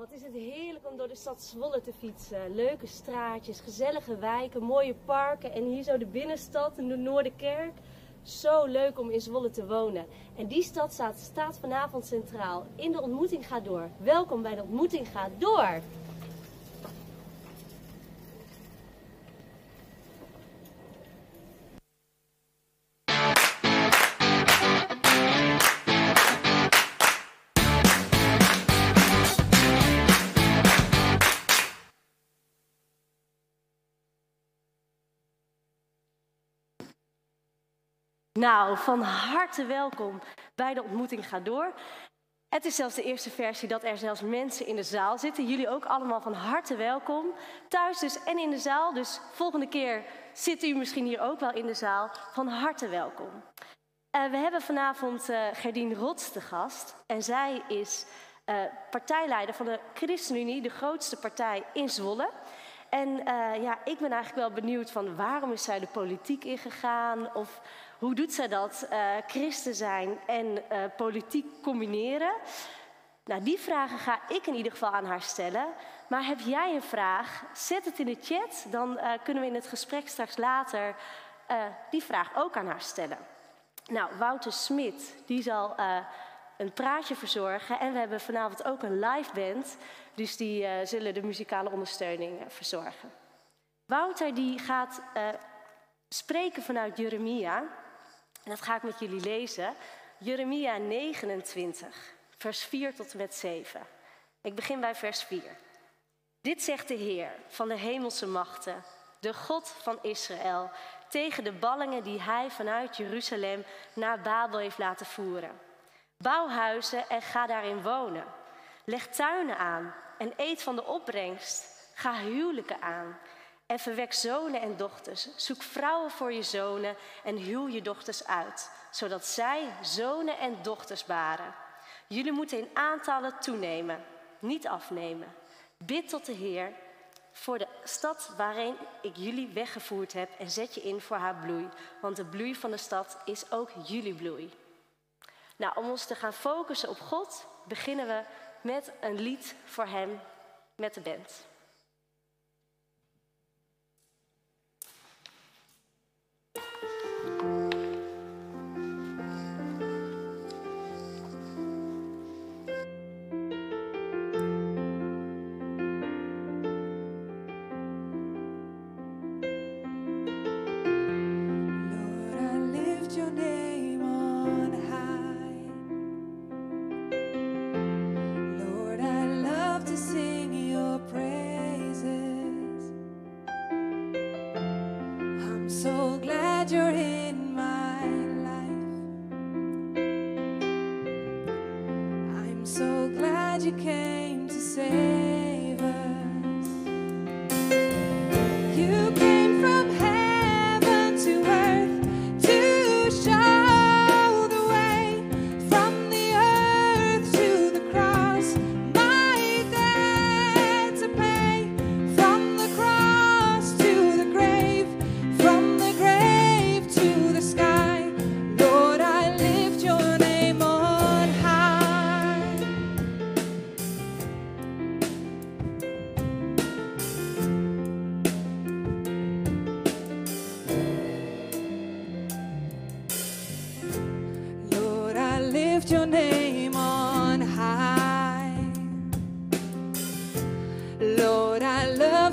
wat is het heerlijk om door de stad Zwolle te fietsen. Leuke straatjes, gezellige wijken, mooie parken en hier zo de binnenstad en de Noorderkerk. Zo leuk om in Zwolle te wonen. En die stad staat, staat vanavond centraal. In de ontmoeting gaat door. Welkom bij de ontmoeting gaat door. Nou, van harte welkom bij de ontmoeting Ga Door. Het is zelfs de eerste versie dat er zelfs mensen in de zaal zitten. Jullie ook allemaal van harte welkom. Thuis dus en in de zaal. Dus volgende keer zit u misschien hier ook wel in de zaal. Van harte welkom. Uh, we hebben vanavond uh, Gerdien Rots te gast. En zij is uh, partijleider van de ChristenUnie, de grootste partij in Zwolle. En ja, ik ben eigenlijk wel benieuwd van waarom is zij de politiek ingegaan? Of hoe doet zij dat? Uh, christen zijn en uh, politiek combineren? Nou, die vragen ga ik in ieder geval aan haar stellen. Maar heb jij een vraag? Zet het in de chat. Dan kunnen we in het gesprek straks later die vraag ook aan haar stellen. Nou, Wouter Smit, die zal een praatje verzorgen. En we hebben vanavond ook een live band. Dus die zullen de muzikale ondersteuning verzorgen. Wouter die gaat spreken vanuit Jeremia. En dat ga ik met jullie lezen. Jeremia 29, vers 4 tot en met 7. Ik begin bij vers 4. Dit zegt de Heer van de hemelse machten, de God van Israël, tegen de ballingen die hij vanuit Jeruzalem naar Babel heeft laten voeren. Bouw huizen en ga daarin wonen. Leg tuinen aan en eet van de opbrengst. Ga huwelijken aan en verwek zonen en dochters. Zoek vrouwen voor je zonen en huw je dochters uit, zodat zij zonen en dochters baren. Jullie moeten in aantallen toenemen, niet afnemen. Bid tot de Heer voor de stad waarin ik jullie weggevoerd heb en zet je in voor haar bloei, want de bloei van de stad is ook jullie bloei. Nou, om ons te gaan focussen op God, beginnen we met een lied voor Hem met de band.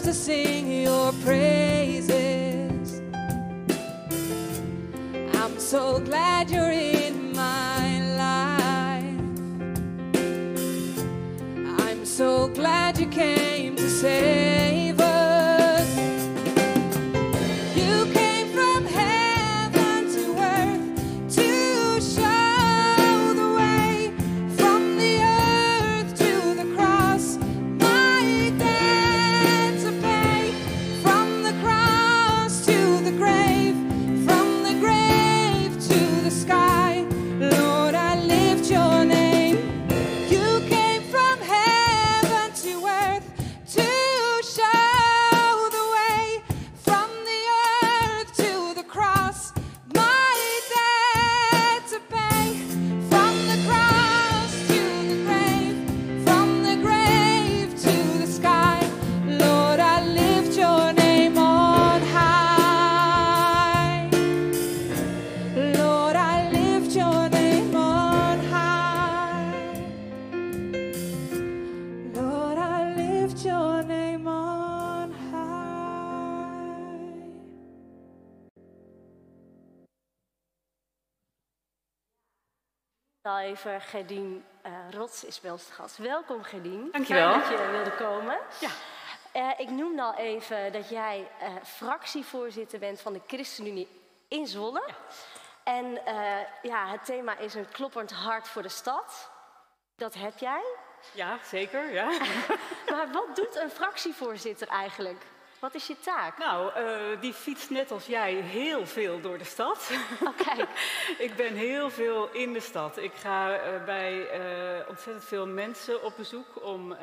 to sing your praises. I'm so glad you're in my life. I'm so glad you came to say. Gerdien uh, Rots is bij ons te gast. Welkom Gerdien. Dankjewel. Fijn dat je wilde komen. Ja. Uh, ik noemde al even dat jij uh, fractievoorzitter bent van de ChristenUnie in Zwolle. Ja. En ja, het thema is een kloppend hart voor de stad. Dat heb jij. Ja, zeker. Ja. maar wat doet een fractievoorzitter eigenlijk? Wat is je taak? Nou, uh, die fietst net als jij heel veel door de stad. Oké. ik ben heel veel in de stad. Ik ga uh, bij uh, ontzettend veel mensen op bezoek om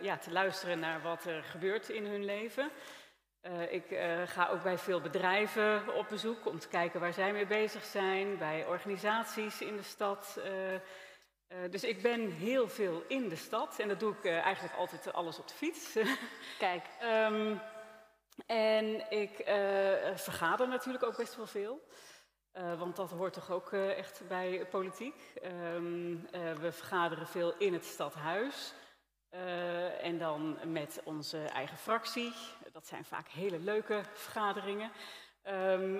ja, te luisteren naar wat er gebeurt in hun leven. ik ga ook bij veel bedrijven op bezoek om te kijken waar zij mee bezig zijn. Bij organisaties in de stad. dus ik ben heel veel in de stad en dat doe ik eigenlijk altijd alles op de fiets. Kijk. um, en ik uh, vergader natuurlijk ook best wel veel. Uh, want dat hoort toch ook uh, echt bij politiek. Um, we vergaderen veel in het stadhuis. en dan met onze eigen fractie. Dat zijn vaak hele leuke vergaderingen. Um,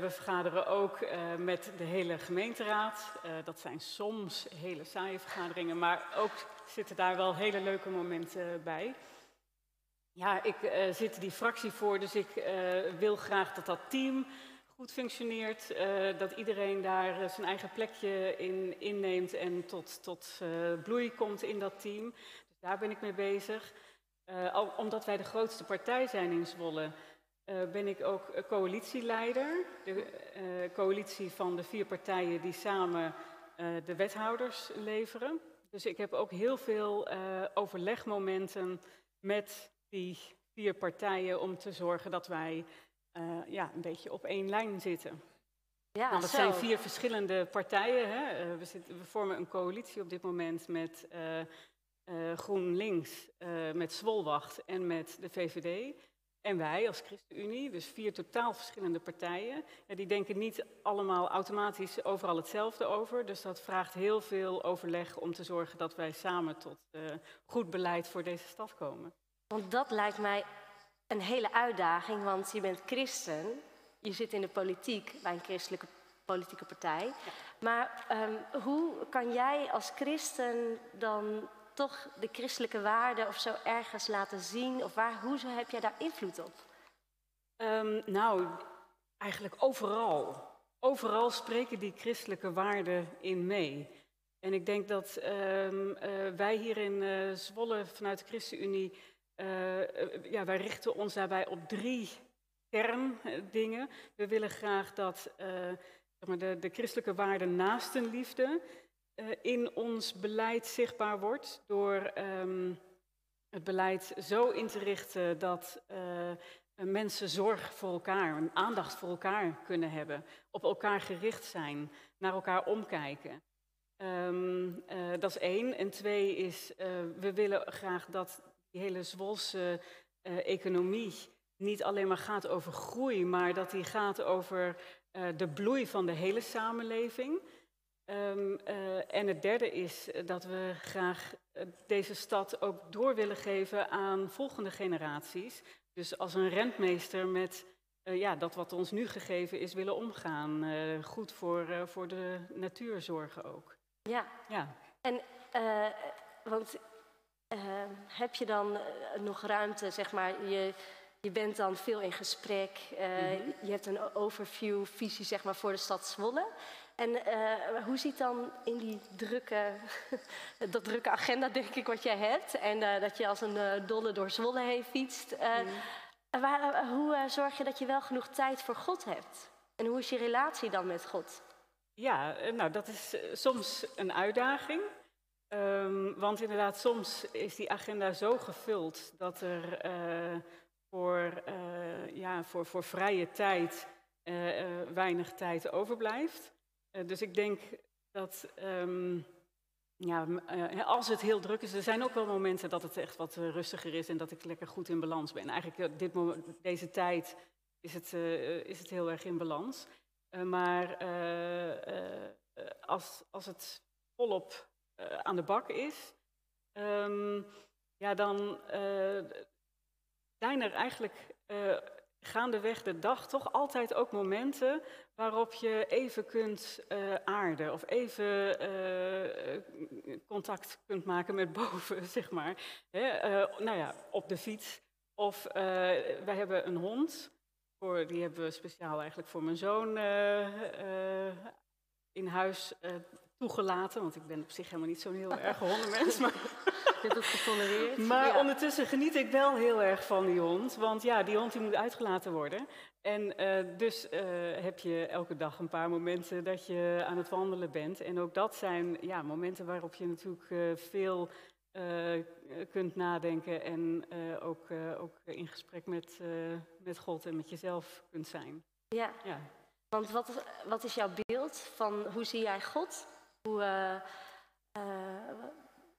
we vergaderen ook met de hele gemeenteraad. dat zijn soms hele saaie vergaderingen, maar ook zitten daar wel hele leuke momenten bij. Ja, ik uh, zit die fractie voor, dus ik uh, wil graag dat dat team goed functioneert. Uh, dat iedereen daar zijn eigen plekje in inneemt en tot, tot bloei komt in dat team. Dus daar ben ik mee bezig. Omdat wij de grootste partij zijn in Zwolle, ben ik ook coalitieleider. De coalitie van de vier partijen die samen de wethouders leveren. Dus ik heb ook heel veel overlegmomenten met die vier partijen om te zorgen dat wij uh, ja, een beetje op één lijn zitten. Ja, nou, dat zijn vier verschillende partijen. Hè. Uh, we, zitten, we, vormen een coalitie op dit moment met uh, GroenLinks, met Zwolwacht en met de VVD. En wij als ChristenUnie, dus vier totaal verschillende partijen. Ja, die denken niet allemaal automatisch overal hetzelfde over. Dus dat vraagt heel veel overleg om te zorgen dat wij samen tot goed beleid voor deze stad komen. Want dat lijkt mij een hele uitdaging, want je bent christen, je zit in de politiek bij een christelijke politieke partij. Ja. Maar um, hoe kan jij als christen dan toch de christelijke waarden of zo ergens laten zien? Of waar, hoe heb jij daar invloed op? Um, nou, eigenlijk overal. Overal spreken die christelijke waarden in mee. En ik denk dat um, uh, wij hier in uh, Zwolle vanuit de ChristenUnie ja, wij richten ons daarbij op drie kerndingen. We willen graag dat maar de, de, christelijke waarde naastenliefde uh, in ons beleid zichtbaar wordt door um, het beleid zo in te richten dat mensen zorg voor elkaar, aandacht voor elkaar kunnen hebben, op elkaar gericht zijn, naar elkaar omkijken. Um, dat is één. En twee is, we willen graag dat die hele Zwolse uh, economie niet alleen maar gaat over groei, maar dat die gaat over uh, de bloei van de hele samenleving. Um, uh, en het derde is dat we graag deze stad ook door willen geven aan volgende generaties. Dus als een rentmeester met ja, dat wat ons nu gegeven is willen omgaan. goed voor, voor de natuur zorgen ook. Ja, ja. en want uh, heb je dan uh, nog ruimte, zeg maar, je, je bent dan veel in gesprek, uh, mm-hmm. je hebt een overview, visie zeg maar, voor de stad Zwolle. En hoe ziet dan in die drukke, dat drukke agenda, denk ik, wat jij hebt, en dat je als een dolle door Zwolle heen fietst, mm. waar, hoe zorg je dat je wel genoeg tijd voor God hebt? En hoe is je relatie dan met God? Ja, nou dat is soms een uitdaging. Um, want inderdaad, soms is die agenda zo gevuld dat er uh, voor, uh, ja, voor, voor vrije tijd uh, weinig tijd overblijft. dus ik denk dat um, ja, als het heel druk is, er zijn ook wel momenten dat het echt wat rustiger is en dat ik lekker goed in balans ben. Eigenlijk dit moment, deze tijd is het, is het heel erg in balans. maar als, als het volop uh, aan de bak is, um, ja, dan uh, zijn er eigenlijk uh, gaandeweg de dag toch altijd ook momenten waarop je even kunt aarden of even contact kunt maken met boven, zeg maar. Nou ja, op de fiets. Of wij hebben een hond, voor, die hebben we speciaal eigenlijk voor mijn zoon in huis toegelaten. Want ik ben op zich helemaal niet zo'n heel erg hondenmens. Maar je het getolereerd. Maar ondertussen geniet ik wel heel erg van die hond. Want ja, die hond die moet uitgelaten worden. En uh, dus uh, heb je elke dag een paar momenten dat je aan het wandelen bent. En ook dat zijn ja, momenten waarop je natuurlijk uh, veel kunt nadenken. En ook, ook in gesprek met, met God en met jezelf kunt zijn. Ja, ja. want wat, wat is jouw beeld van hoe zie jij God? Hoe,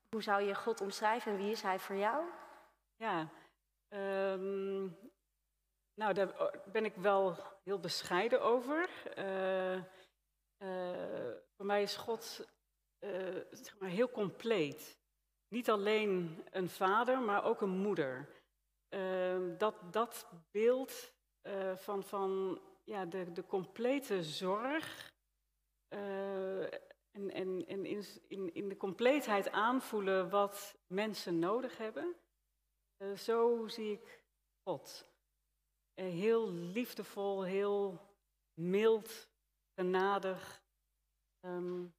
hoe zou je God omschrijven en wie is Hij voor jou? Ja, um, nou daar ben ik wel heel bescheiden over. Uh, voor mij is God zeg maar heel compleet. Niet alleen een vader, maar ook een moeder. Ehm, dat, dat beeld van, van ja, de, de complete zorg en, en, en in, in, de compleetheid aanvoelen wat mensen nodig hebben. Uh, zo zie ik God. Uh, heel liefdevol, heel mild, genadig, um,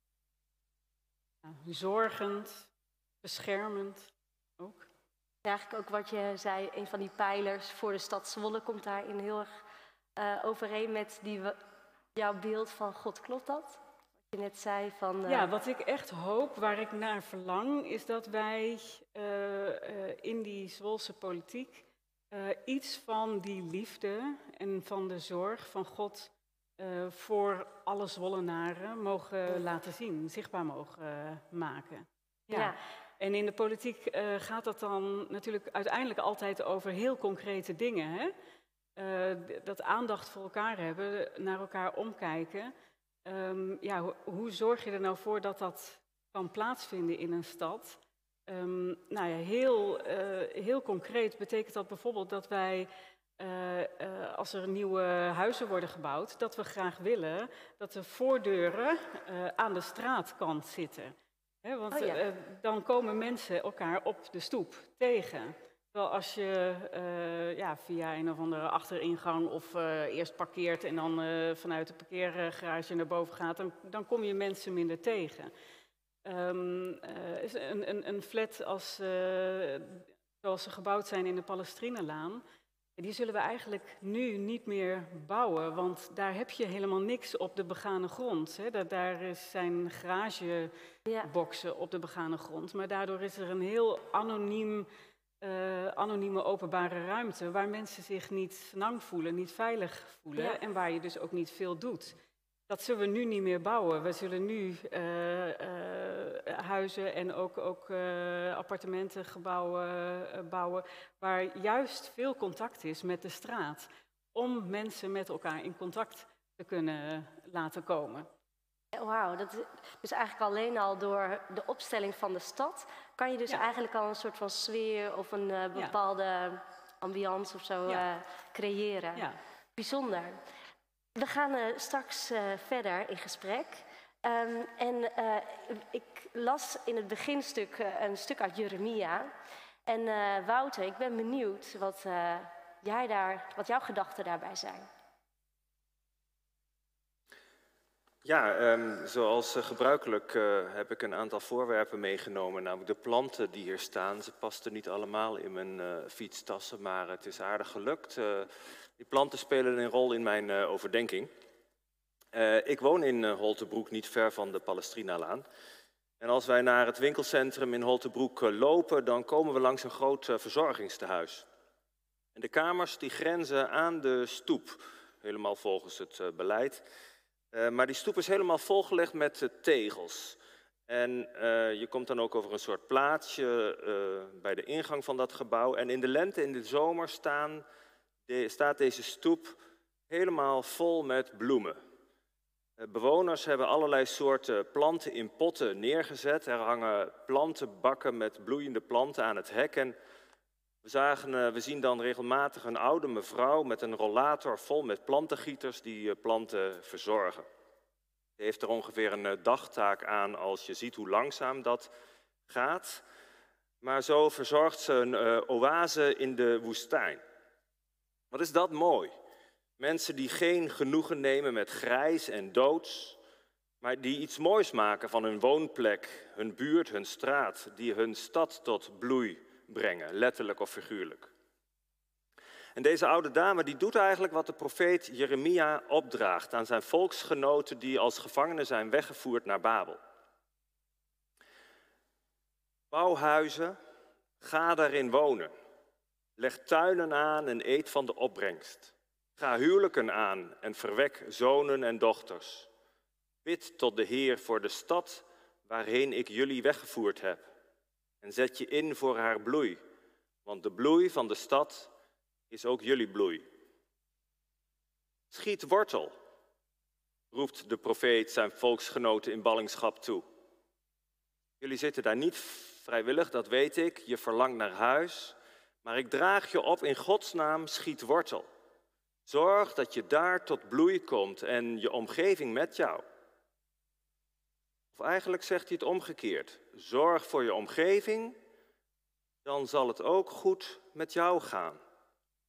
ja, zorgend, beschermend ook. Eigenlijk ook wat je zei, een van die pijlers voor de stad Zwolle komt daarin heel erg uh, overeen met die, jouw beeld van God. Klopt dat? Je net zei van... Ja, eh, wat ik echt hoop, waar ik naar verlang, is dat wij uh, uh, in die Zwolse politiek iets van die liefde en van de zorg van God voor alle Zwollenaren mogen laten zien, zichtbaar mogen maken. Ja. ja. En in de politiek gaat dat dan natuurlijk uiteindelijk altijd over heel concrete dingen. Hè? dat aandacht voor elkaar hebben, naar elkaar omkijken. Um, ja, hoe zorg je er nou voor dat dat kan plaatsvinden in een stad? Um, nou ja, heel, uh, heel concreet betekent dat bijvoorbeeld dat wij, uh, uh, als er nieuwe huizen worden gebouwd, dat we graag willen dat de voordeuren aan de straatkant zitten. He, want oh ja. dan komen mensen elkaar op de stoep tegen. Wel als je uh, ja, via een of andere achteringang of uh, eerst parkeert en dan uh, vanuit de parkeergarage naar boven gaat, dan, dan kom je mensen minder tegen. Um, een, een, een, flat als, zoals ze gebouwd zijn in de Palestrinenlaan, die zullen we eigenlijk nu niet meer bouwen, want daar heb je helemaal niks op de begane grond. Hè. Daar, daar zijn garageboxen ja. op de begane grond, maar daardoor is er een heel anoniem uh, anonieme openbare ruimte waar mensen zich niet lang voelen, niet veilig voelen ja. en waar je dus ook niet veel doet. Dat zullen we nu niet meer bouwen. We zullen nu uh, uh, huizen en ook, ook appartementengebouwen bouwen waar juist veel contact is met de straat. Om mensen met elkaar in contact te kunnen laten komen. Wauw, dat is eigenlijk alleen al door de opstelling van de stad kan je dus eigenlijk al een soort van sfeer of een uh, bepaalde ja. ambiance of zo uh, creëren. Bijzonder. We gaan uh, straks verder in gesprek. Um, en ik las in het beginstuk een stuk uit Jeremia. En Wouter, ik ben benieuwd wat, jij daar, wat jouw gedachten daarbij zijn. Ja, um, zoals uh, gebruikelijk uh, heb ik een aantal voorwerpen meegenomen, namelijk de planten die hier staan. Ze pasten niet allemaal in mijn uh, fietstassen, maar het is aardig gelukt. die planten spelen een rol in mijn overdenking. ik woon in Holtebroek, niet ver van de Palestina-laan. En als wij naar het winkelcentrum in Holtebroek lopen, dan komen we langs een groot verzorgingstehuis. En de kamers die grenzen aan de stoep, helemaal volgens het beleid. Uh, maar die stoep is helemaal volgelegd met uh, tegels. En uh, je komt dan ook over een soort plaatsje bij de ingang van dat gebouw. En in de lente, in de zomer, staan, de, staat deze stoep helemaal vol met bloemen. bewoners hebben allerlei soorten planten in potten neergezet. Er hangen plantenbakken met bloeiende planten aan het hek. En We, zagen, eh, we zien dan regelmatig een oude mevrouw met een rollator vol met plantengieters die eh, planten verzorgen. Ze heeft er ongeveer een eh, dagtaak aan als je ziet hoe langzaam dat gaat. Maar zo verzorgt ze een oase in de woestijn. Wat is dat mooi? Mensen die geen genoegen nemen met grijs en doods, maar die iets moois maken van hun woonplek, hun buurt, hun straat, die hun stad tot bloei brengen, letterlijk of figuurlijk. En deze oude dame die doet eigenlijk wat de profeet Jeremia opdraagt aan zijn volksgenoten die als gevangenen zijn weggevoerd naar Babel. Bouw huizen, ga daarin wonen. Leg tuinen aan en eet van de opbrengst. Ga huwelijken aan en verwek zonen en dochters. Bid tot de Heer voor de stad waarheen ik jullie weggevoerd heb. En zet je in voor haar bloei, want de bloei van de stad is ook jullie bloei. Schiet wortel, roept de profeet zijn volksgenoten in ballingschap toe. Jullie zitten daar niet vrijwillig, dat weet ik. Je verlangt naar huis. Maar ik draag je op in Gods naam, schiet wortel. Zorg dat je daar tot bloei komt en je omgeving met jou. Of eigenlijk zegt hij het omgekeerd. Zorg voor je omgeving, dan zal het ook goed met jou gaan.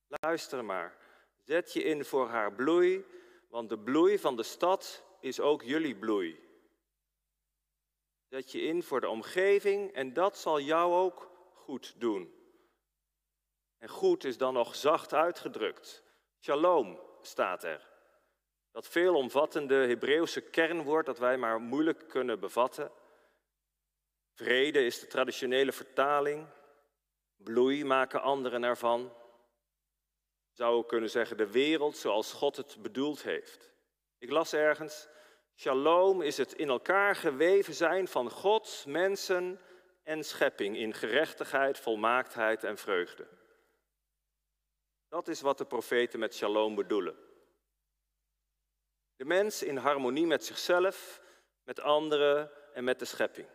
Luister maar. Zet je in voor haar bloei, want de bloei van de stad is ook jullie bloei. Zet je in voor de omgeving en dat zal jou ook goed doen. En goed is dan nog zacht uitgedrukt. Shalom staat er. Dat veelomvattende Hebreeuwse kernwoord dat wij maar moeilijk kunnen bevatten. Vrede is de traditionele vertaling. Bloei maken anderen ervan. Zou ook kunnen zeggen de wereld zoals God het bedoeld heeft. Ik las ergens, shalom is het in elkaar geweven zijn van God, mensen en schepping in gerechtigheid, volmaaktheid en vreugde. Dat is wat de profeten met shalom bedoelen. De mens in harmonie met zichzelf, met anderen en met de schepping.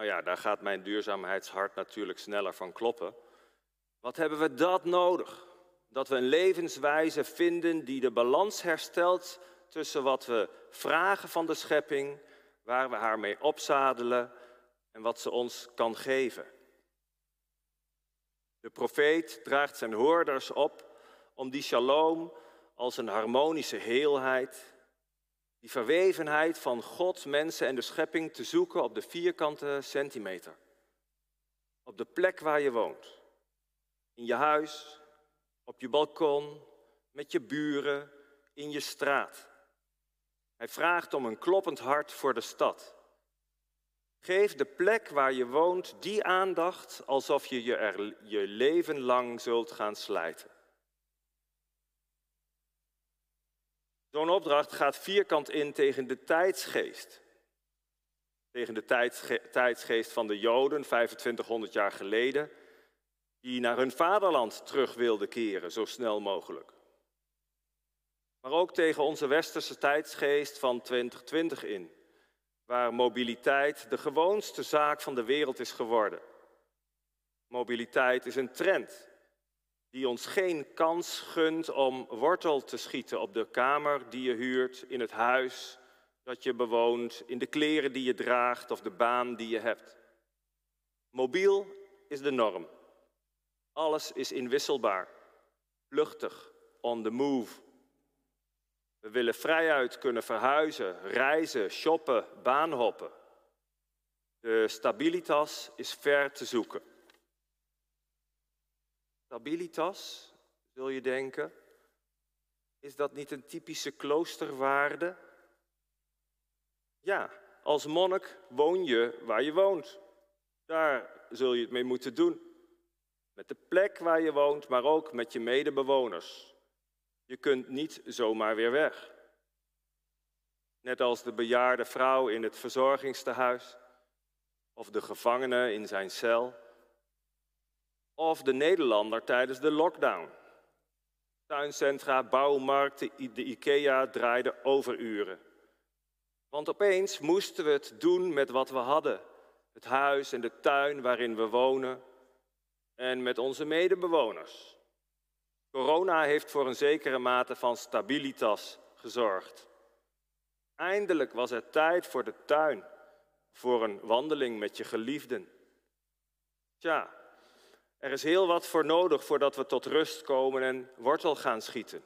Nou ja, daar gaat mijn duurzaamheidshart natuurlijk sneller van kloppen. Wat hebben we dat nodig? Dat we een levenswijze vinden die de balans herstelt tussen wat we vragen van de schepping, waar we haar mee opzadelen en wat ze ons kan geven. De profeet draagt zijn hoorders op om die shalom als een harmonische heelheid, die verwevenheid van God, mensen en de schepping te zoeken op de vierkante centimeter. Op de plek waar je woont. In je huis, op je balkon, met je buren, in je straat. Hij vraagt om een kloppend hart voor de stad. Geef de plek waar je woont die aandacht alsof je je er je leven lang zult gaan slijten. Zo'n opdracht gaat vierkant in tegen de tijdsgeest. Tegen de tijdsgeest van de Joden 2500 jaar geleden, die naar hun vaderland terug wilden keren, zo snel mogelijk. Maar ook tegen onze westerse tijdsgeest van 2020 in, waar mobiliteit de gewoonste zaak van de wereld is geworden. Mobiliteit is een trend die ons geen kans gunt om wortel te schieten op de kamer die je huurt, in het huis dat je bewoont, in de kleren die je draagt of de baan die je hebt. Mobiel is de norm. Alles is inwisselbaar, vluchtig, on the move. We willen vrijuit kunnen verhuizen, reizen, shoppen, baanhoppen. De stabilitas is ver te zoeken. Stabilitas, zul je denken, is dat niet een typische kloosterwaarde? Ja, als monnik woon je waar je woont. Daar zul je het mee moeten doen. Met de plek waar je woont, maar ook met je medebewoners. Je kunt niet zomaar weer weg. Net als de bejaarde vrouw in het verzorgingstehuis of de gevangene in zijn cel of de Nederlander tijdens de lockdown. Tuincentra, bouwmarkten, de IKEA draaiden overuren. Want opeens moesten we het doen met wat we hadden. Het huis en de tuin waarin we wonen. en met onze medebewoners. Corona heeft voor een zekere mate van stabilitas gezorgd. Eindelijk was het tijd voor de tuin, voor een wandeling met je geliefden. Tja, er is heel wat voor nodig voordat we tot rust komen en wortel gaan schieten.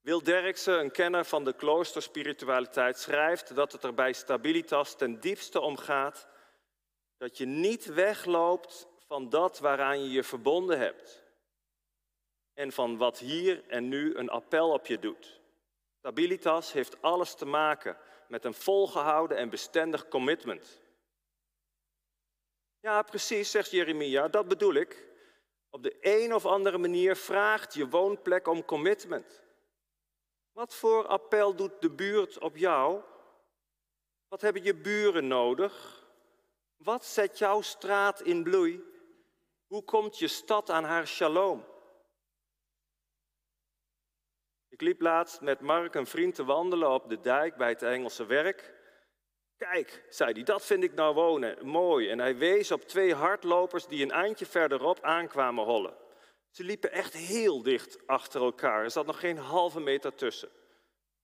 Wil Derksen, een kenner van de kloosterspiritualiteit, schrijft dat het er bij stabilitas ten diepste om gaat dat je niet wegloopt van dat waaraan je je verbonden hebt en van wat hier en nu een appel op je doet. Stabilitas heeft alles te maken met een volgehouden en bestendig commitment. Ja, precies, zegt Jeremia, dat bedoel ik. Op de een of andere manier vraagt je woonplek om commitment. Wat voor appel doet de buurt op jou? Wat hebben je buren nodig? Wat zet jouw straat in bloei? Hoe komt je stad aan haar shalom? Ik liep laatst met Mark, een vriend, te wandelen op de dijk bij het Engelse werk. Kijk, zei hij, dat vind ik nou wonen, mooi. En hij wees op twee hardlopers die een eindje verderop aankwamen hollen. Ze liepen echt heel dicht achter elkaar. Er zat nog geen halve meter tussen.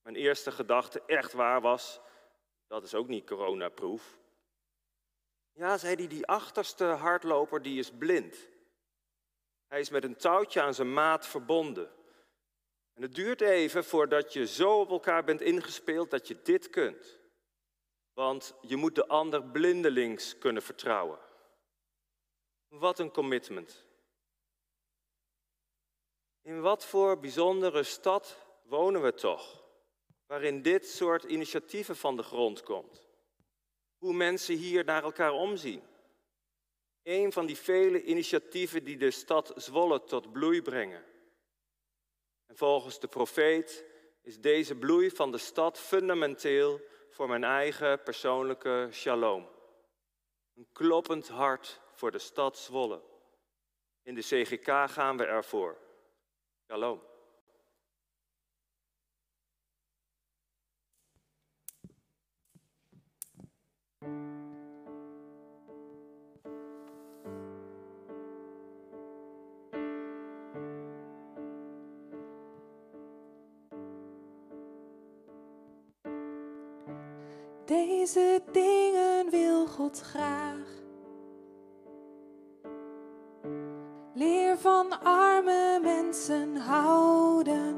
Mijn eerste gedachte, echt waar, was: dat is ook niet coronaproof. Ja, zei hij, die achterste hardloper die is blind. Hij is met een touwtje aan zijn maat verbonden. En het duurt even voordat je zo op elkaar bent ingespeeld dat je dit kunt. Want je moet de ander blindelings kunnen vertrouwen. Wat een commitment. In wat voor bijzondere stad wonen we toch, waarin dit soort initiatieven van de grond komt? Hoe mensen hier naar elkaar omzien. Een van die vele initiatieven die de stad Zwolle tot bloei brengen. En volgens de profeet is deze bloei van de stad fundamenteel voor mijn eigen persoonlijke shalom. Een kloppend hart voor de stad Zwolle. In de CGK gaan we ervoor. Shalom. Deze dingen wil God graag. Leer van arme mensen houden.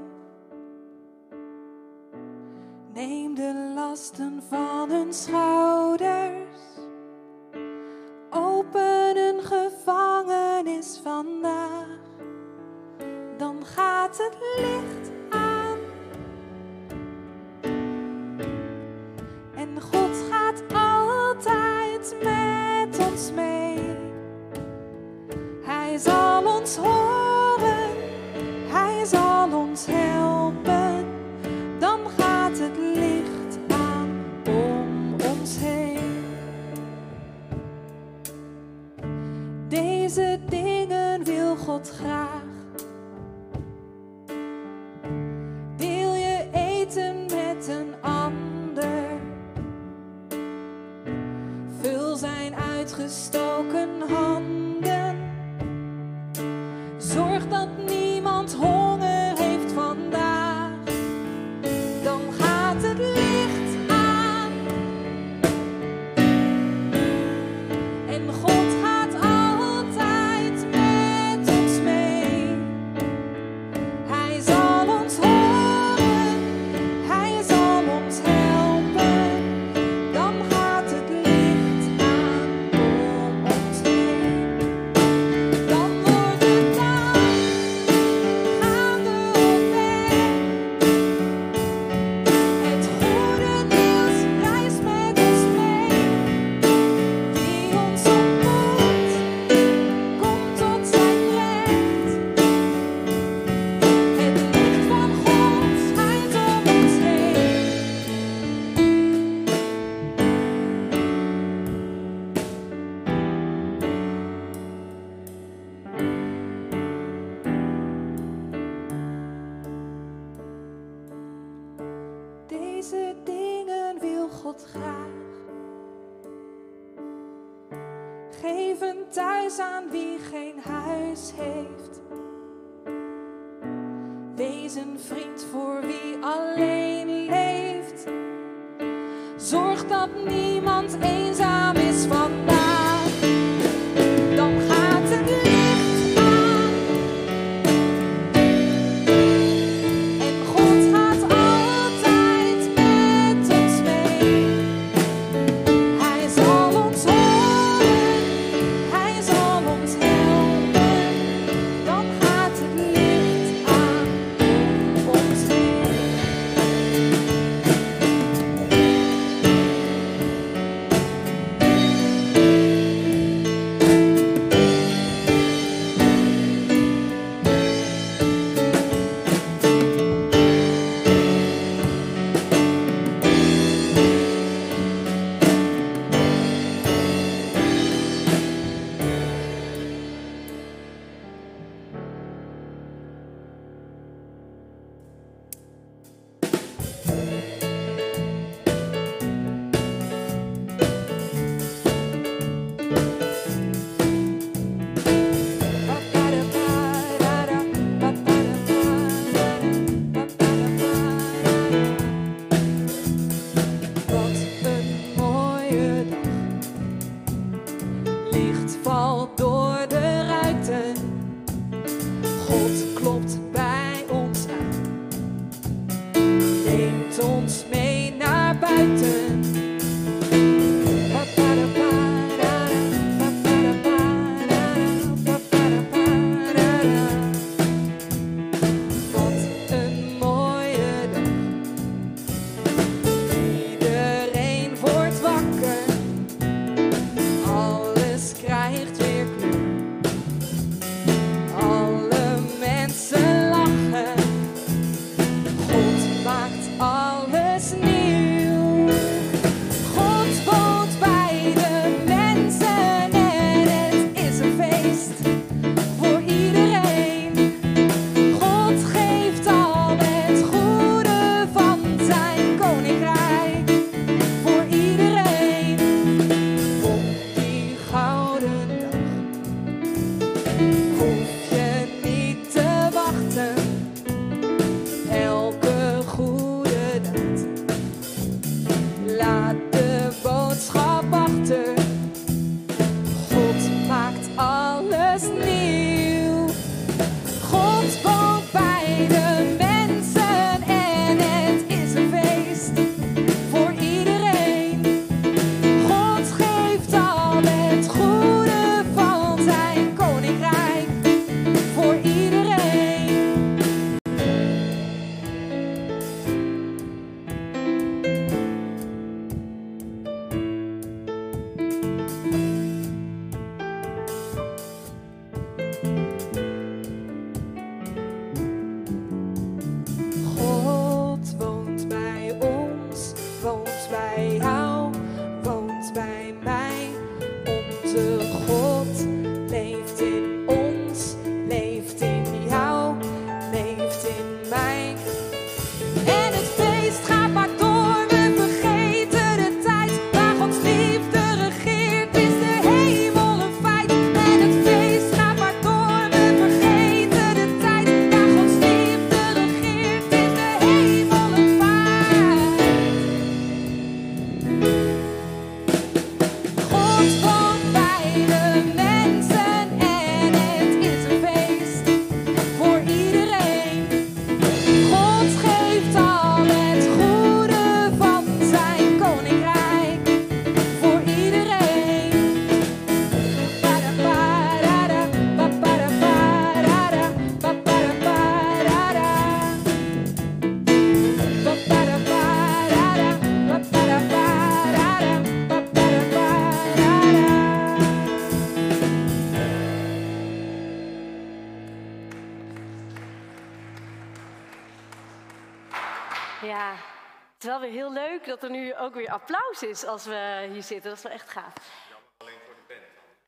is als we hier zitten. Dat is wel echt gaaf. Jammer alleen voor de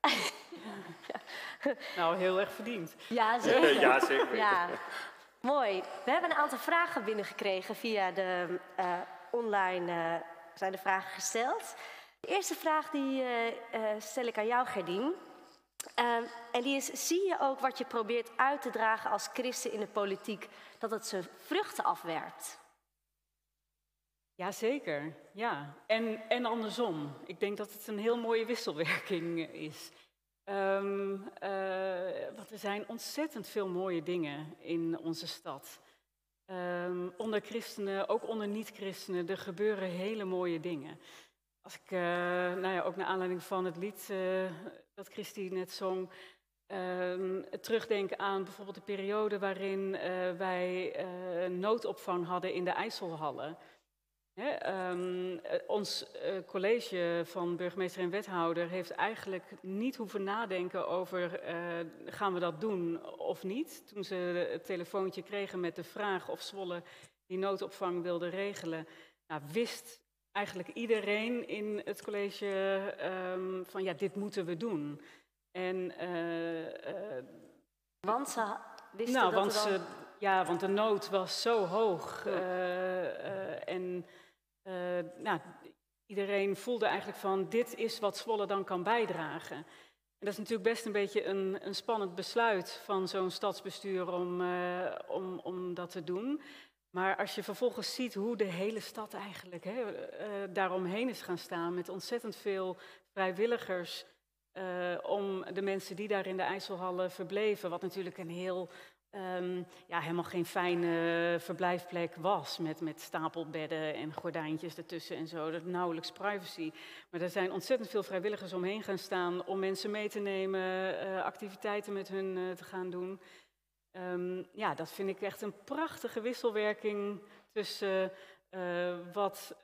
band. ja. Nou, heel erg verdiend. Ja, zeker. ja, zeker. Ja. Mooi. We hebben een aantal vragen binnengekregen via de eh, online eh, zijn de vragen gesteld. De eerste vraag die eh, stel ik aan jou, Gerdien. en die is, zie je ook wat je probeert uit te dragen als christen in de politiek, dat het zijn vruchten afwerpt? Jazeker, ja. En, en andersom. Ik denk dat het een heel mooie wisselwerking is. Um, want er zijn ontzettend veel mooie dingen in onze stad. Um, onder christenen, ook onder niet-christenen, er gebeuren hele mooie dingen. Als ik, uh, nou ja, ook naar aanleiding van het lied dat Christy net zong, uh, terugdenk aan bijvoorbeeld de periode waarin wij noodopvang hadden in de IJsselhallen. Um, ons uh, college van burgemeester en wethouder heeft eigenlijk niet hoeven nadenken over uh, gaan we dat doen of niet. Toen ze het telefoontje kregen met de vraag of Zwolle die noodopvang wilde regelen, nou, wist eigenlijk iedereen in het college um, van ja, dit moeten we doen. En, uh, want ze wisten nou, dat want dan... ze, ja, want de nood was zo hoog. en nou, iedereen voelde eigenlijk van dit is wat Zwolle dan kan bijdragen. En dat is natuurlijk best een beetje een, een spannend besluit van zo'n stadsbestuur om, uh, om, om dat te doen. Maar als je vervolgens ziet hoe de hele stad eigenlijk hè, uh, daaromheen is gaan staan met ontzettend veel vrijwilligers om de mensen die daar in de IJsselhallen verbleven, wat natuurlijk een heel um, ja, helemaal geen fijne verblijfplek was. Met, met stapelbedden en gordijntjes ertussen en zo. Dat nauwelijks privacy. Maar er zijn ontzettend veel vrijwilligers omheen gaan staan om mensen mee te nemen, uh, activiteiten met hun uh, te gaan doen. Um, ja, dat vind ik echt een prachtige wisselwerking tussen uh, wat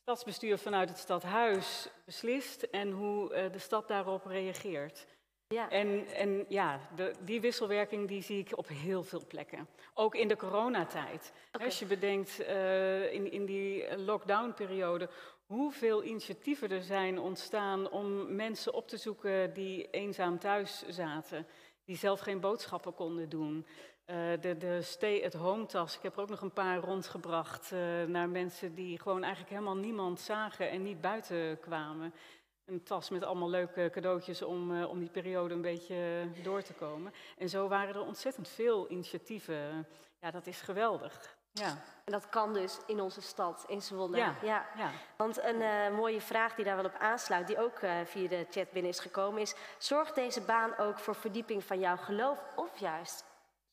stadsbestuur vanuit het stadhuis beslist en hoe de stad daarop reageert. Ja. En, en ja, de, die wisselwerking die zie ik op heel veel plekken. Ook in de coronatijd. Okay. Als je bedenkt uh, in, in die lockdownperiode hoeveel initiatieven er zijn ontstaan om mensen op te zoeken die eenzaam thuis zaten. Die zelf geen boodschappen konden doen. Uh, de, de stay-at-home tas. Ik heb er ook nog een paar rondgebracht uh, naar mensen die gewoon eigenlijk helemaal niemand zagen en niet buiten kwamen een tas met allemaal leuke cadeautjes om, uh, om die periode een beetje door te komen. En zo waren er ontzettend veel initiatieven. Ja, dat is geweldig. Ja. En dat kan dus in onze stad, in Zwolle. Ja, ja. ja. Want een uh, mooie vraag die daar wel op aansluit, die ook uh, via de chat binnen is gekomen, is: zorgt deze baan ook voor verdieping van jouw geloof, of juist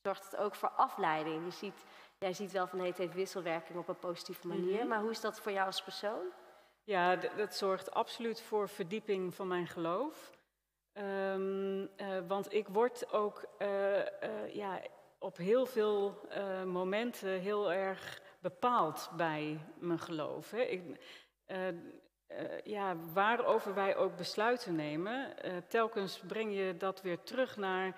zorgt het ook voor afleiding? Je ziet, jij ziet wel van hey, het heeft wisselwerking op een positieve manier, mm-hmm. maar hoe is dat voor jou als persoon? Ja, dat zorgt absoluut voor verdieping van mijn geloof. Um, uh, want ik word ook uh, uh, ja, op heel veel momenten heel erg bepaald bij mijn geloof. Hè. Ik, ja, waarover wij ook besluiten nemen, telkens breng je dat weer terug naar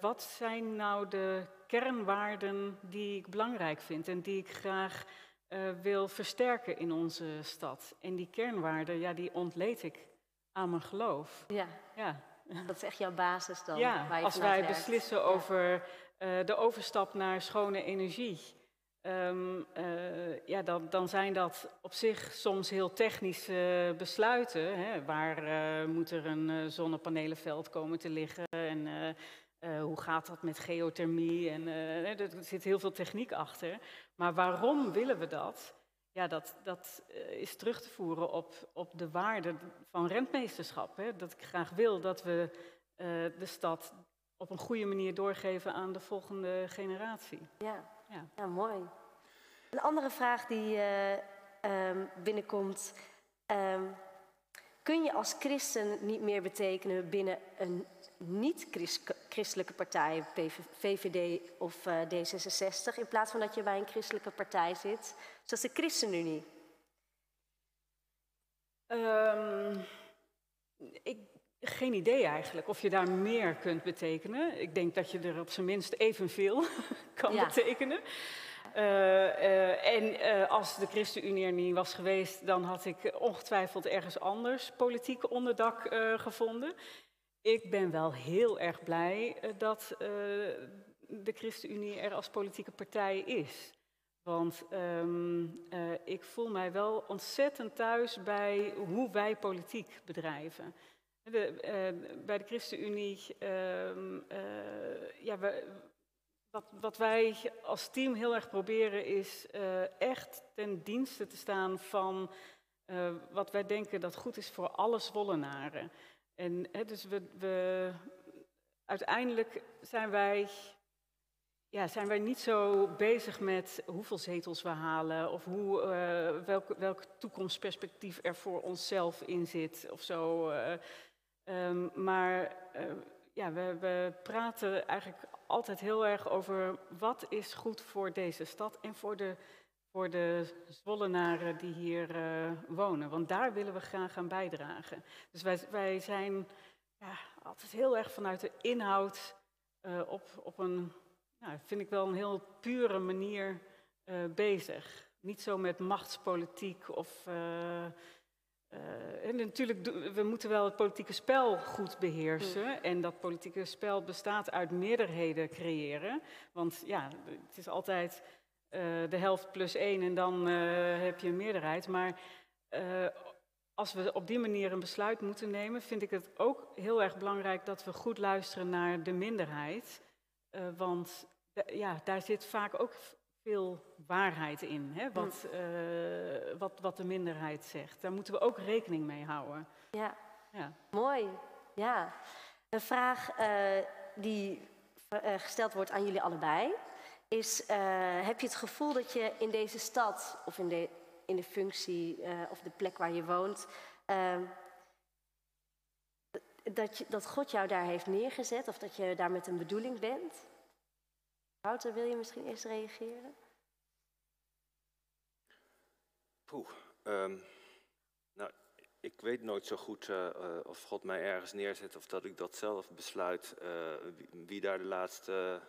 wat zijn nou de kernwaarden die ik belangrijk vind en die ik graag uh, wil versterken in onze stad. En die kernwaarden, ja, die ontleed ik aan mijn geloof. Ja. ja. Dat is echt jouw basis dan? Ja, waar je als wij werkt. beslissen over uh, de overstap naar schone energie. Um, uh, ja, dan, dan, zijn dat op zich soms heel technische besluiten. Hè? Waar moet er een zonnepanelenveld komen te liggen? En uh, hoe gaat dat met geothermie? En, uh, er zit heel veel techniek achter. Maar waarom willen we dat? Ja, dat, dat uh, is terug te voeren op, op de waarde van rentmeesterschap. Hè? Dat ik graag wil dat we de stad op een goede manier doorgeven aan de volgende generatie. Ja, ja. ja mooi. Een andere vraag die um, binnenkomt. Kun je als christen niet meer betekenen binnen een niet-christelijke partij, VVD of uh, D66, in plaats van dat je bij een christelijke partij zit, zoals de ChristenUnie? Um, ik, geen idee eigenlijk of je daar meer kunt betekenen. Ik denk dat je er op zijn minst evenveel kan ja. betekenen. Uh, uh, en uh, als de ChristenUnie er niet was geweest, dan had ik ongetwijfeld ergens anders politiek onderdak gevonden. Ik ben wel heel erg blij dat de ChristenUnie er als politieke partij is. Want ehm, eh, ik voel mij wel ontzettend thuis bij hoe wij politiek bedrijven. De, eh, bij de ChristenUnie, ehm, eh, ja, we, wat, wij als team heel erg proberen is echt ten dienste te staan van wat wij denken dat goed is voor alle Zwollenaren. En dus we, we, uiteindelijk zijn wij ja, zijn wij niet zo bezig met hoeveel zetels we halen of hoe, uh, welk, welk toekomstperspectief er voor onszelf in zit of zo. Um, maar ja, we, we, praten eigenlijk altijd heel erg over wat is goed voor deze stad en voor de, voor de Zwollenaren die hier wonen. Want daar willen we graag aan bijdragen. Dus wij, wij zijn ja, altijd heel erg vanuit de inhoud op, op een nou, vind ik wel een heel pure manier uh, bezig. Niet zo met machtspolitiek of. Uh, uh, en natuurlijk, we moeten wel het politieke spel goed beheersen. Mm. En dat politieke spel bestaat uit meerderheden creëren. Want ja, het is altijd de helft plus één en dan heb je een meerderheid. Maar als we op die manier een besluit moeten nemen, vind ik het ook heel erg belangrijk dat we goed luisteren naar de minderheid. Want ja, daar zit vaak ook veel waarheid in, hè? Wat, uh, wat, wat de minderheid zegt. Daar moeten we ook rekening mee houden. Ja, ja. mooi. Ja. Een vraag uh, die uh, gesteld wordt aan jullie allebei is: heb je het gevoel dat je in deze stad of in de, in de functie of de plek waar je woont, dat, je, dat God jou daar heeft neergezet of dat je daar met een bedoeling bent? Wouter, wil je misschien eerst reageren? Poeh, um, nou, ik weet nooit zo goed uh, of God mij ergens neerzet of dat ik dat zelf besluit uh, wie, wie, daar de laatste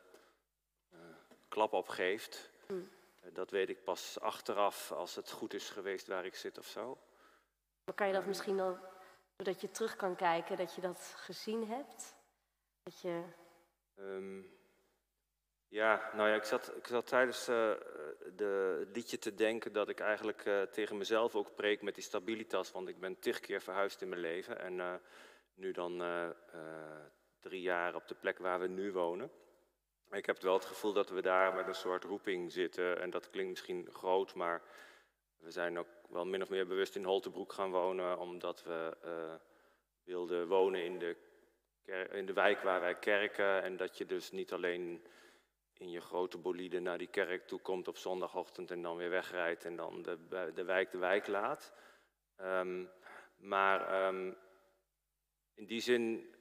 klap op geeft. Hmm. dat weet ik pas achteraf als het goed is geweest waar ik zit of zo. Maar kan je dat misschien dan, doordat je terug kan kijken, dat je dat gezien hebt? Dat je... Um, ja, nou ja, ik zat, ik zat tijdens uh, de, het liedje te denken dat ik eigenlijk uh, tegen mezelf ook preek met die stabilitas. Want ik ben tig keer verhuisd in mijn leven en uh, nu dan drie jaar op de plek waar we nu wonen. Ik heb wel het gevoel dat we daar met een soort roeping zitten. En dat klinkt misschien groot, maar we zijn ook wel min of meer bewust in Holtebroek gaan wonen. Omdat we wilden wonen in de, in de wijk waar wij kerken. En dat je dus niet alleen in je grote bolide naar die kerk toe komt op zondagochtend en dan weer wegrijdt en dan de, de wijk de wijk laat. Um, maar um, in die zin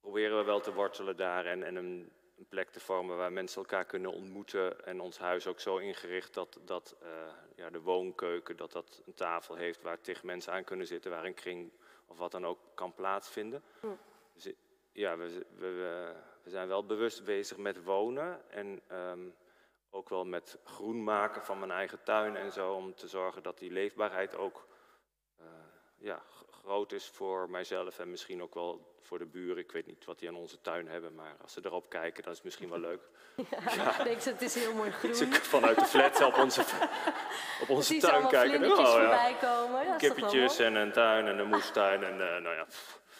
proberen we wel te wortelen daar en, en een, een, plek te vormen waar mensen elkaar kunnen ontmoeten. En ons huis ook zo ingericht dat, dat uh, ja, de woonkeuken dat dat een tafel heeft waar tig mensen aan kunnen zitten, waar een kring of wat dan ook kan plaatsvinden. Hm. Dus ja, we, we, we we zijn wel bewust bezig met wonen en um, ook wel met groen maken van mijn eigen tuin en zo, om te zorgen dat die leefbaarheid ook uh, ja, groot is voor mijzelf en misschien ook wel voor de buren. Ik weet niet wat die aan onze tuin hebben, maar als ze erop kijken, dan is het misschien wel leuk. Ja, ja. Denk ze, het is heel mooi groen. Ze vanuit de flats op onze, op onze tuin kijken. Oh, ja. komen. Ja, Kippetjes en een tuin en een moestuin en uh, nou ja.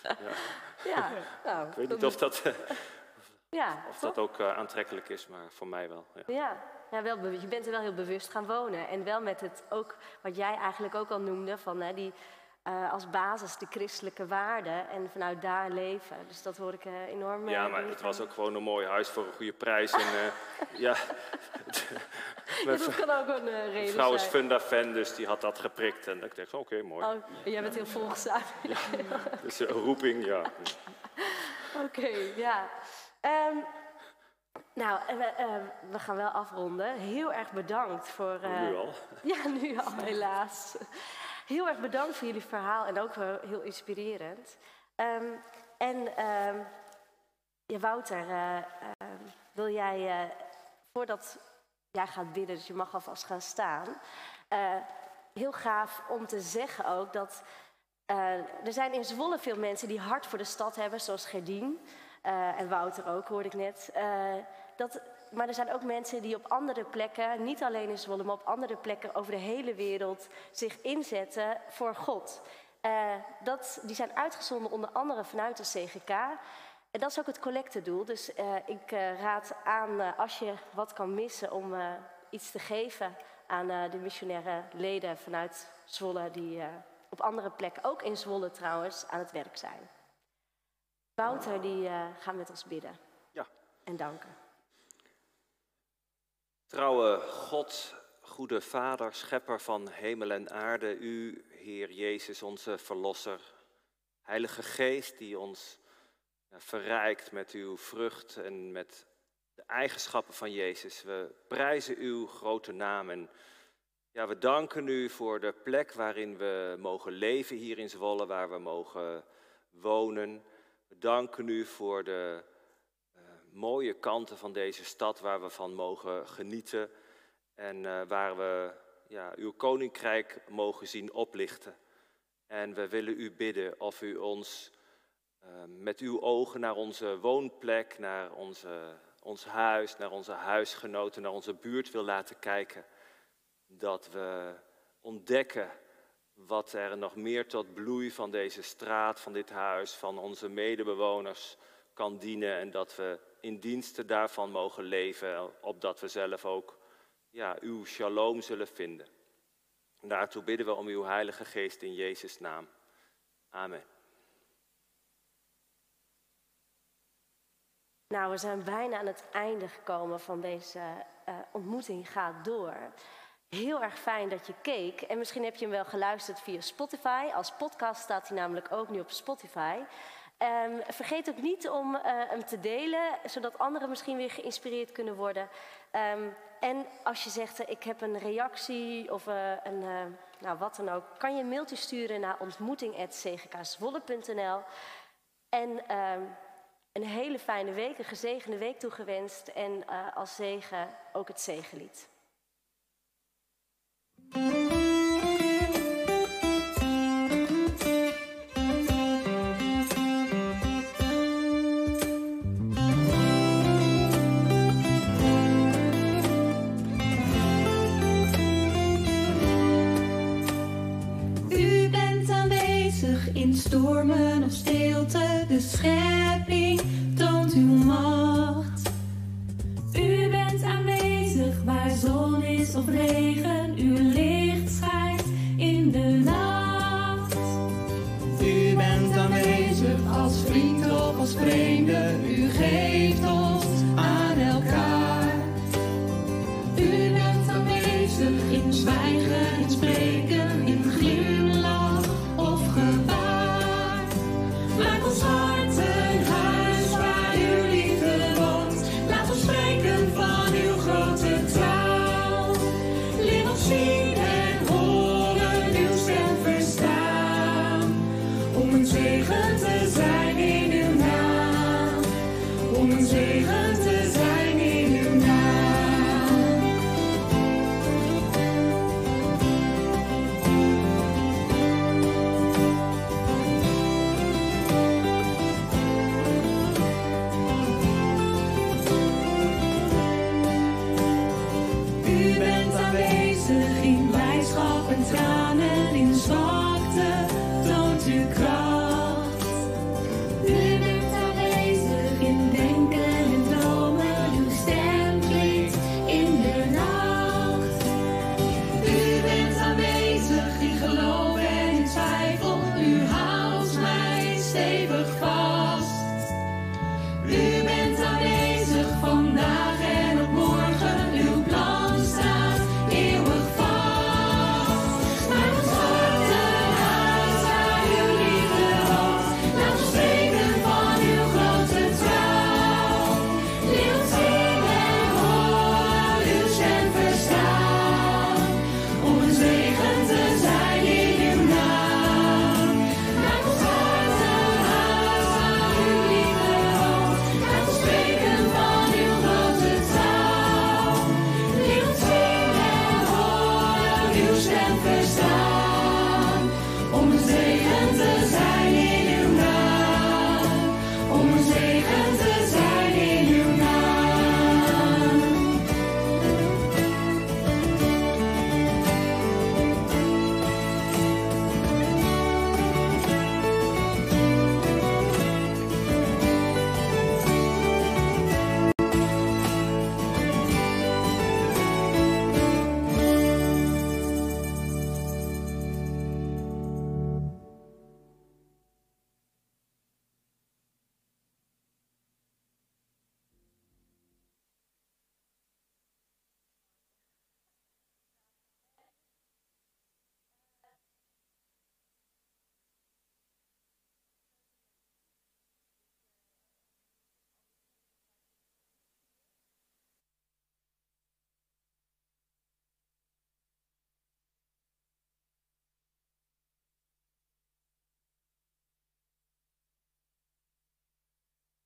Ja. ja. Nou, ik weet niet of dat... Ja, of dat ook uh, aantrekkelijk is, maar voor mij wel. Ja, ja, ja wel je bent er wel heel bewust gaan wonen. En wel met het ook, wat jij eigenlijk ook al noemde, van hè, die uh, als basis de christelijke waarden en vanuit daar leven. Dus dat hoor ik uh, enorm. Ja, maar het was ook gewoon een mooi huis voor een goede prijs. En, ja, ja, dat kan ook een reden Mijn vrouw is Funda-fan, dus die had dat geprikt. En ik dacht, oké, okay, mooi. Oh, jij bent heel volgzaam. ja, dus een roeping, ja. Oké, okay, ja. Um, nou, we, uh, we, gaan wel afronden. Heel erg bedankt voor. Uh, nu al? Ja, nu al, helaas. Heel erg bedankt voor jullie verhaal en ook heel inspirerend. Um, en um, ja, Wouter, uh, wil jij, voordat jij gaat bidden, dus je mag alvast gaan staan, heel gaaf om te zeggen ook dat er zijn in Zwolle veel mensen die hart voor de stad hebben, zoals Gerdien. Uh, en Wouter ook, hoorde ik net. Uh, dat Maar er zijn ook mensen die op andere plekken, niet alleen in Zwolle, maar op andere plekken over de hele wereld zich inzetten voor God. Uh, dat, die zijn uitgezonden onder andere vanuit de CGK. En dat is ook het collectedoel. Dus ik raad aan, als je wat kan missen, om iets te geven aan de missionaire leden vanuit Zwolle, die op andere plekken, ook in Zwolle trouwens, aan het werk zijn. Wouter die gaat met ons bidden. Ja. En danken. Trouwe God, goede Vader, schepper van hemel en aarde, u, Heer Jezus, onze Verlosser, Heilige Geest die ons verrijkt met uw vrucht en met de eigenschappen van Jezus. We prijzen uw grote naam en ja, we danken u voor de plek waarin we mogen leven hier in Zwolle, waar we mogen wonen. We danken u voor de mooie kanten van deze stad waar we van mogen genieten en uh, waar we ja, uw koninkrijk mogen zien oplichten. En we willen u bidden of u ons uh, met uw ogen naar onze woonplek, naar onze, ons huis, naar onze huisgenoten, naar onze buurt wil laten kijken. Dat we ontdekken wat er nog meer tot bloei van deze straat, van dit huis, van onze medebewoners kan dienen en dat we in diensten daarvan mogen leven, opdat we zelf ook ja, uw shalom zullen vinden. En daartoe bidden we om uw Heilige Geest in Jezus' naam. Amen. Nou, we zijn bijna aan het einde gekomen van deze uh, ontmoeting Gaat Door. Heel erg fijn dat je keek. En misschien heb je hem wel geluisterd via Spotify. Als podcast staat hij namelijk ook nu op Spotify. Um, vergeet ook niet om uh, hem te delen, zodat anderen misschien weer geïnspireerd kunnen worden. Um, en als je zegt, uh, ik heb een reactie of uh, een, nou, wat dan ook, kan je een mailtje sturen naar ontmoeting.cgkswolle.nl. En um, een hele fijne week, een gezegende week toegewenst. En als zegen ook het zegenlied. Stormen of stilte, de schepping toont uw macht. U bent aanwezig waar zon is of regen, zwijgen, in spreken,